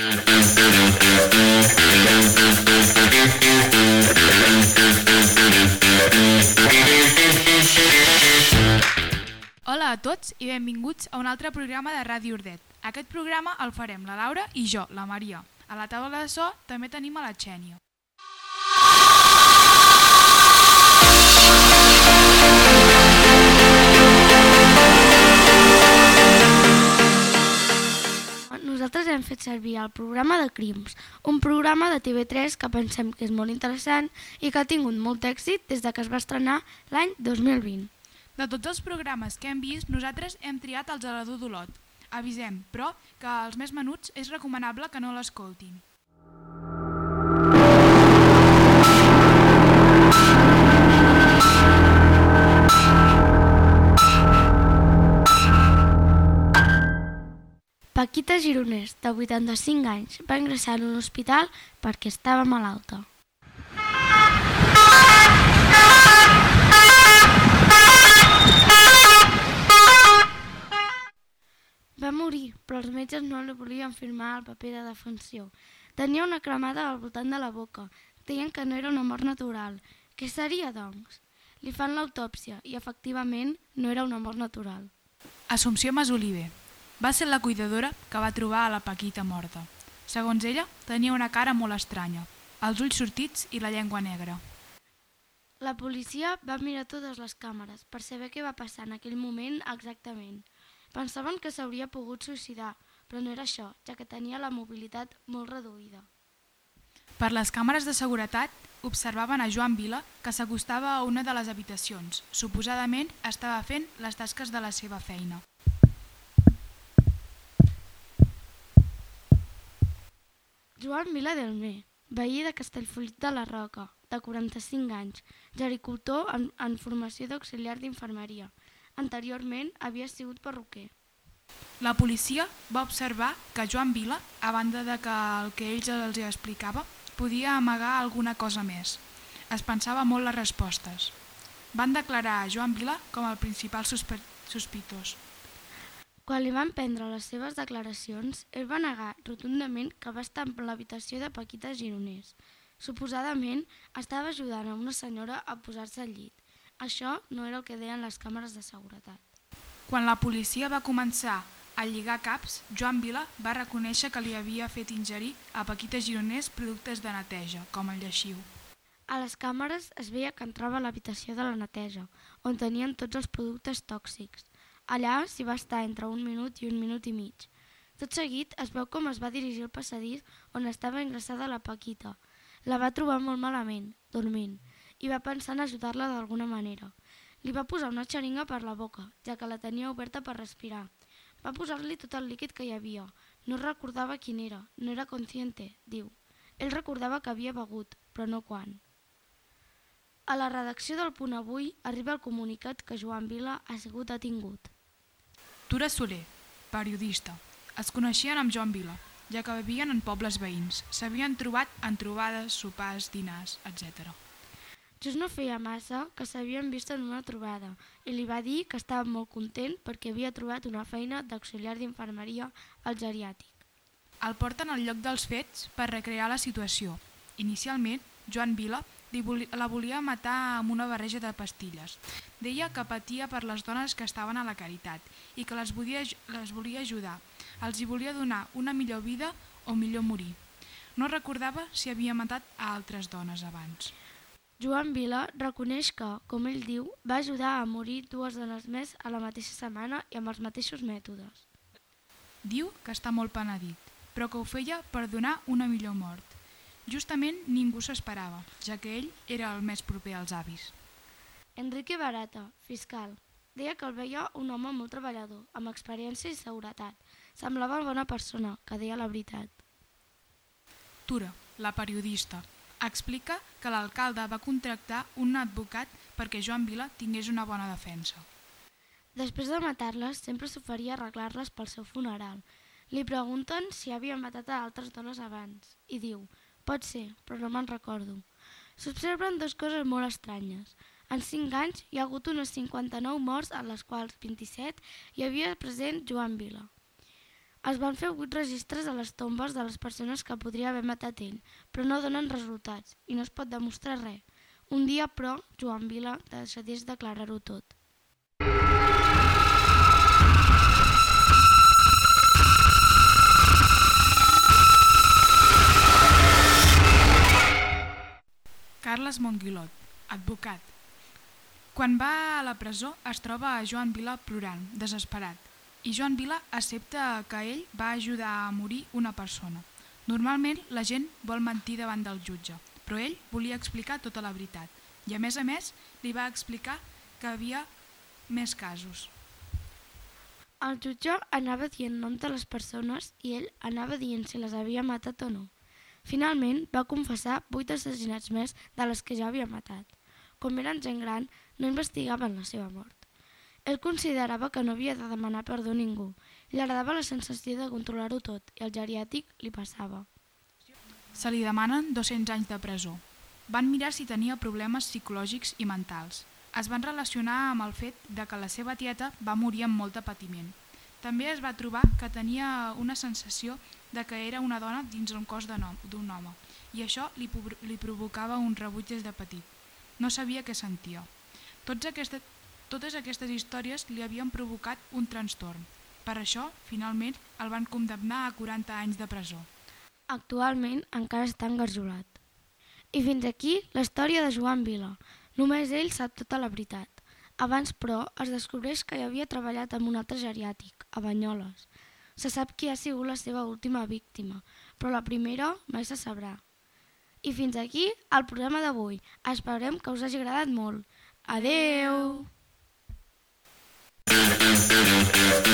Hola a tots i benvinguts a un altre programa de Ràdio Ordet. Aquest programa el farem la Laura i jo, la Maria. A la taula de so també tenim a la Xènia. Hem fet servir el programa de Crims, un programa de TV3 que pensem que és molt interessant i que ha tingut molt èxit des de que es va estrenar l'any 2020. De tots els programes que hem vist, nosaltres hem triat el Gelador d'Olot. Avisem, però, que els més menuts és recomanable que no l'escoltin. Paquita Gironès, de 85 anys, va ingressar en un hospital perquè estava malalta. Va morir, però els metges no li volien firmar el paper de defunció. Tenia una cremada al voltant de la boca. Deien que no era una mort natural. Què seria, doncs? Li fan l'autòpsia i, efectivament, no era una mort natural. Assumpció Masoliver. Va ser la cuidadora que va trobar a la Paquita morta. Segons ella, tenia una cara molt estranya, els ulls sortits i la llengua negra. La policia va mirar totes les càmeres per saber què va passar en aquell moment exactament. Pensaven que s'hauria pogut suïcidar, però no era això, ja que tenia la mobilitat molt reduïda. Per les càmeres de seguretat observaven a Joan Vila que s'acostava a una de les habitacions. Suposadament estava fent les tasques de la seva feina. Joan Vila Delmé, veí de Castellfollit de la Roca, de 45 anys, gericultor en, en formació d'auxiliar d'infermeria. Anteriorment havia sigut perruquer. La policia va observar que Joan Vila, a banda de que el que ells els explicava, podia amagar alguna cosa més. Es pensava molt les respostes. Van declarar a Joan Vila com el principal sospitós. Quan li van prendre les seves declaracions, ell va negar rotundament que va estar en l'habitació de Paquita Gironès. Suposadament, estava ajudant a una senyora a posar-se al llit. Això no era el que deien les càmeres de seguretat. Quan la policia va començar a lligar caps, Joan Vila va reconèixer que li havia fet ingerir a Paquita Gironès productes de neteja, com el lleixiu. A les càmeres es veia que entrava a l'habitació de la neteja, on tenien tots els productes tòxics. Allà s'hi va estar entre un minut i un minut i mig. Tot seguit es veu com es va dirigir al passadís on estava ingressada la Paquita. La va trobar molt malament, dormint, i va pensar en ajudar-la d'alguna manera. Li va posar una xeringa per la boca, ja que la tenia oberta per respirar. Va posar-li tot el líquid que hi havia. No recordava quin era, no era consciente, diu. Ell recordava que havia begut, però no quan. A la redacció del Punt Avui arriba el comunicat que Joan Vila ha sigut detingut. Tura Soler, periodista. Es coneixien amb Joan Vila, ja que vivien en pobles veïns. S'havien trobat en trobades, sopars, dinars, etc. Just no feia massa que s'havien vist en una trobada i li va dir que estava molt content perquè havia trobat una feina d'auxiliar d'infermeria al geriàtic. El porten al lloc dels fets per recrear la situació. Inicialment, Joan Vila la volia matar amb una barreja de pastilles. Deia que patia per les dones que estaven a la caritat i que les volia, les volia ajudar. Els hi volia donar una millor vida o millor morir. No recordava si havia matat a altres dones abans. Joan Vila reconeix que, com ell diu, va ajudar a morir dues dones més a la mateixa setmana i amb els mateixos mètodes. Diu que està molt penedit, però que ho feia per donar una millor mort. Justament ningú s'esperava, ja que ell era el més proper als avis. Enrique Barata, fiscal, deia que el veia un home molt treballador, amb experiència i seguretat. Semblava bona persona, que deia la veritat. Tura, la periodista, explica que l'alcalde va contractar un advocat perquè Joan Vila tingués una bona defensa. Després de matar-les, sempre s'oferia arreglar-les pel seu funeral. Li pregunten si havia matat a altres dones abans i diu, pot ser, però no me'n recordo. S'observen dues coses molt estranyes. En 5 anys hi ha hagut unes 59 morts, en les quals 27 hi havia present Joan Vila. Es van fer vuit registres a les tombes de les persones que podria haver matat ell, però no donen resultats i no es pot demostrar res. Un dia, però, Joan Vila decideix declarar-ho tot. Carles Monguilot, advocat. Quan va a la presó es troba a Joan Vila plorant, desesperat, i Joan Vila accepta que ell va ajudar a morir una persona. Normalment la gent vol mentir davant del jutge, però ell volia explicar tota la veritat i a més a més li va explicar que havia més casos. El jutge anava dient nom de les persones i ell anava dient si les havia matat o no. Finalment va confessar vuit assassinats més de les que ja havia matat. Com eren gent gran, no investigaven la seva mort. Ell considerava que no havia de demanar perdó a ningú. Li agradava la sensació de controlar-ho tot i el geriàtic li passava. Se li demanen 200 anys de presó. Van mirar si tenia problemes psicològics i mentals. Es van relacionar amb el fet de que la seva tieta va morir amb molt de patiment. També es va trobar que tenia una sensació de que era una dona dins un cos d'un home i això li, li provocava un rebuig des de petit. No sabia què sentia. Tots aquesta, totes aquestes històries li havien provocat un trastorn. Per això, finalment, el van condemnar a 40 anys de presó. Actualment encara està engarjolat. I fins aquí la història de Joan Vila. Només ell sap tota la veritat. Abans, però, es descobreix que hi havia treballat amb un altre geriàtic, a Banyoles. Se sap qui ha sigut la seva última víctima, però la primera mai se sabrà. I fins aquí el programa d'avui. Esperem que us hagi agradat molt. Adeu! Adeu.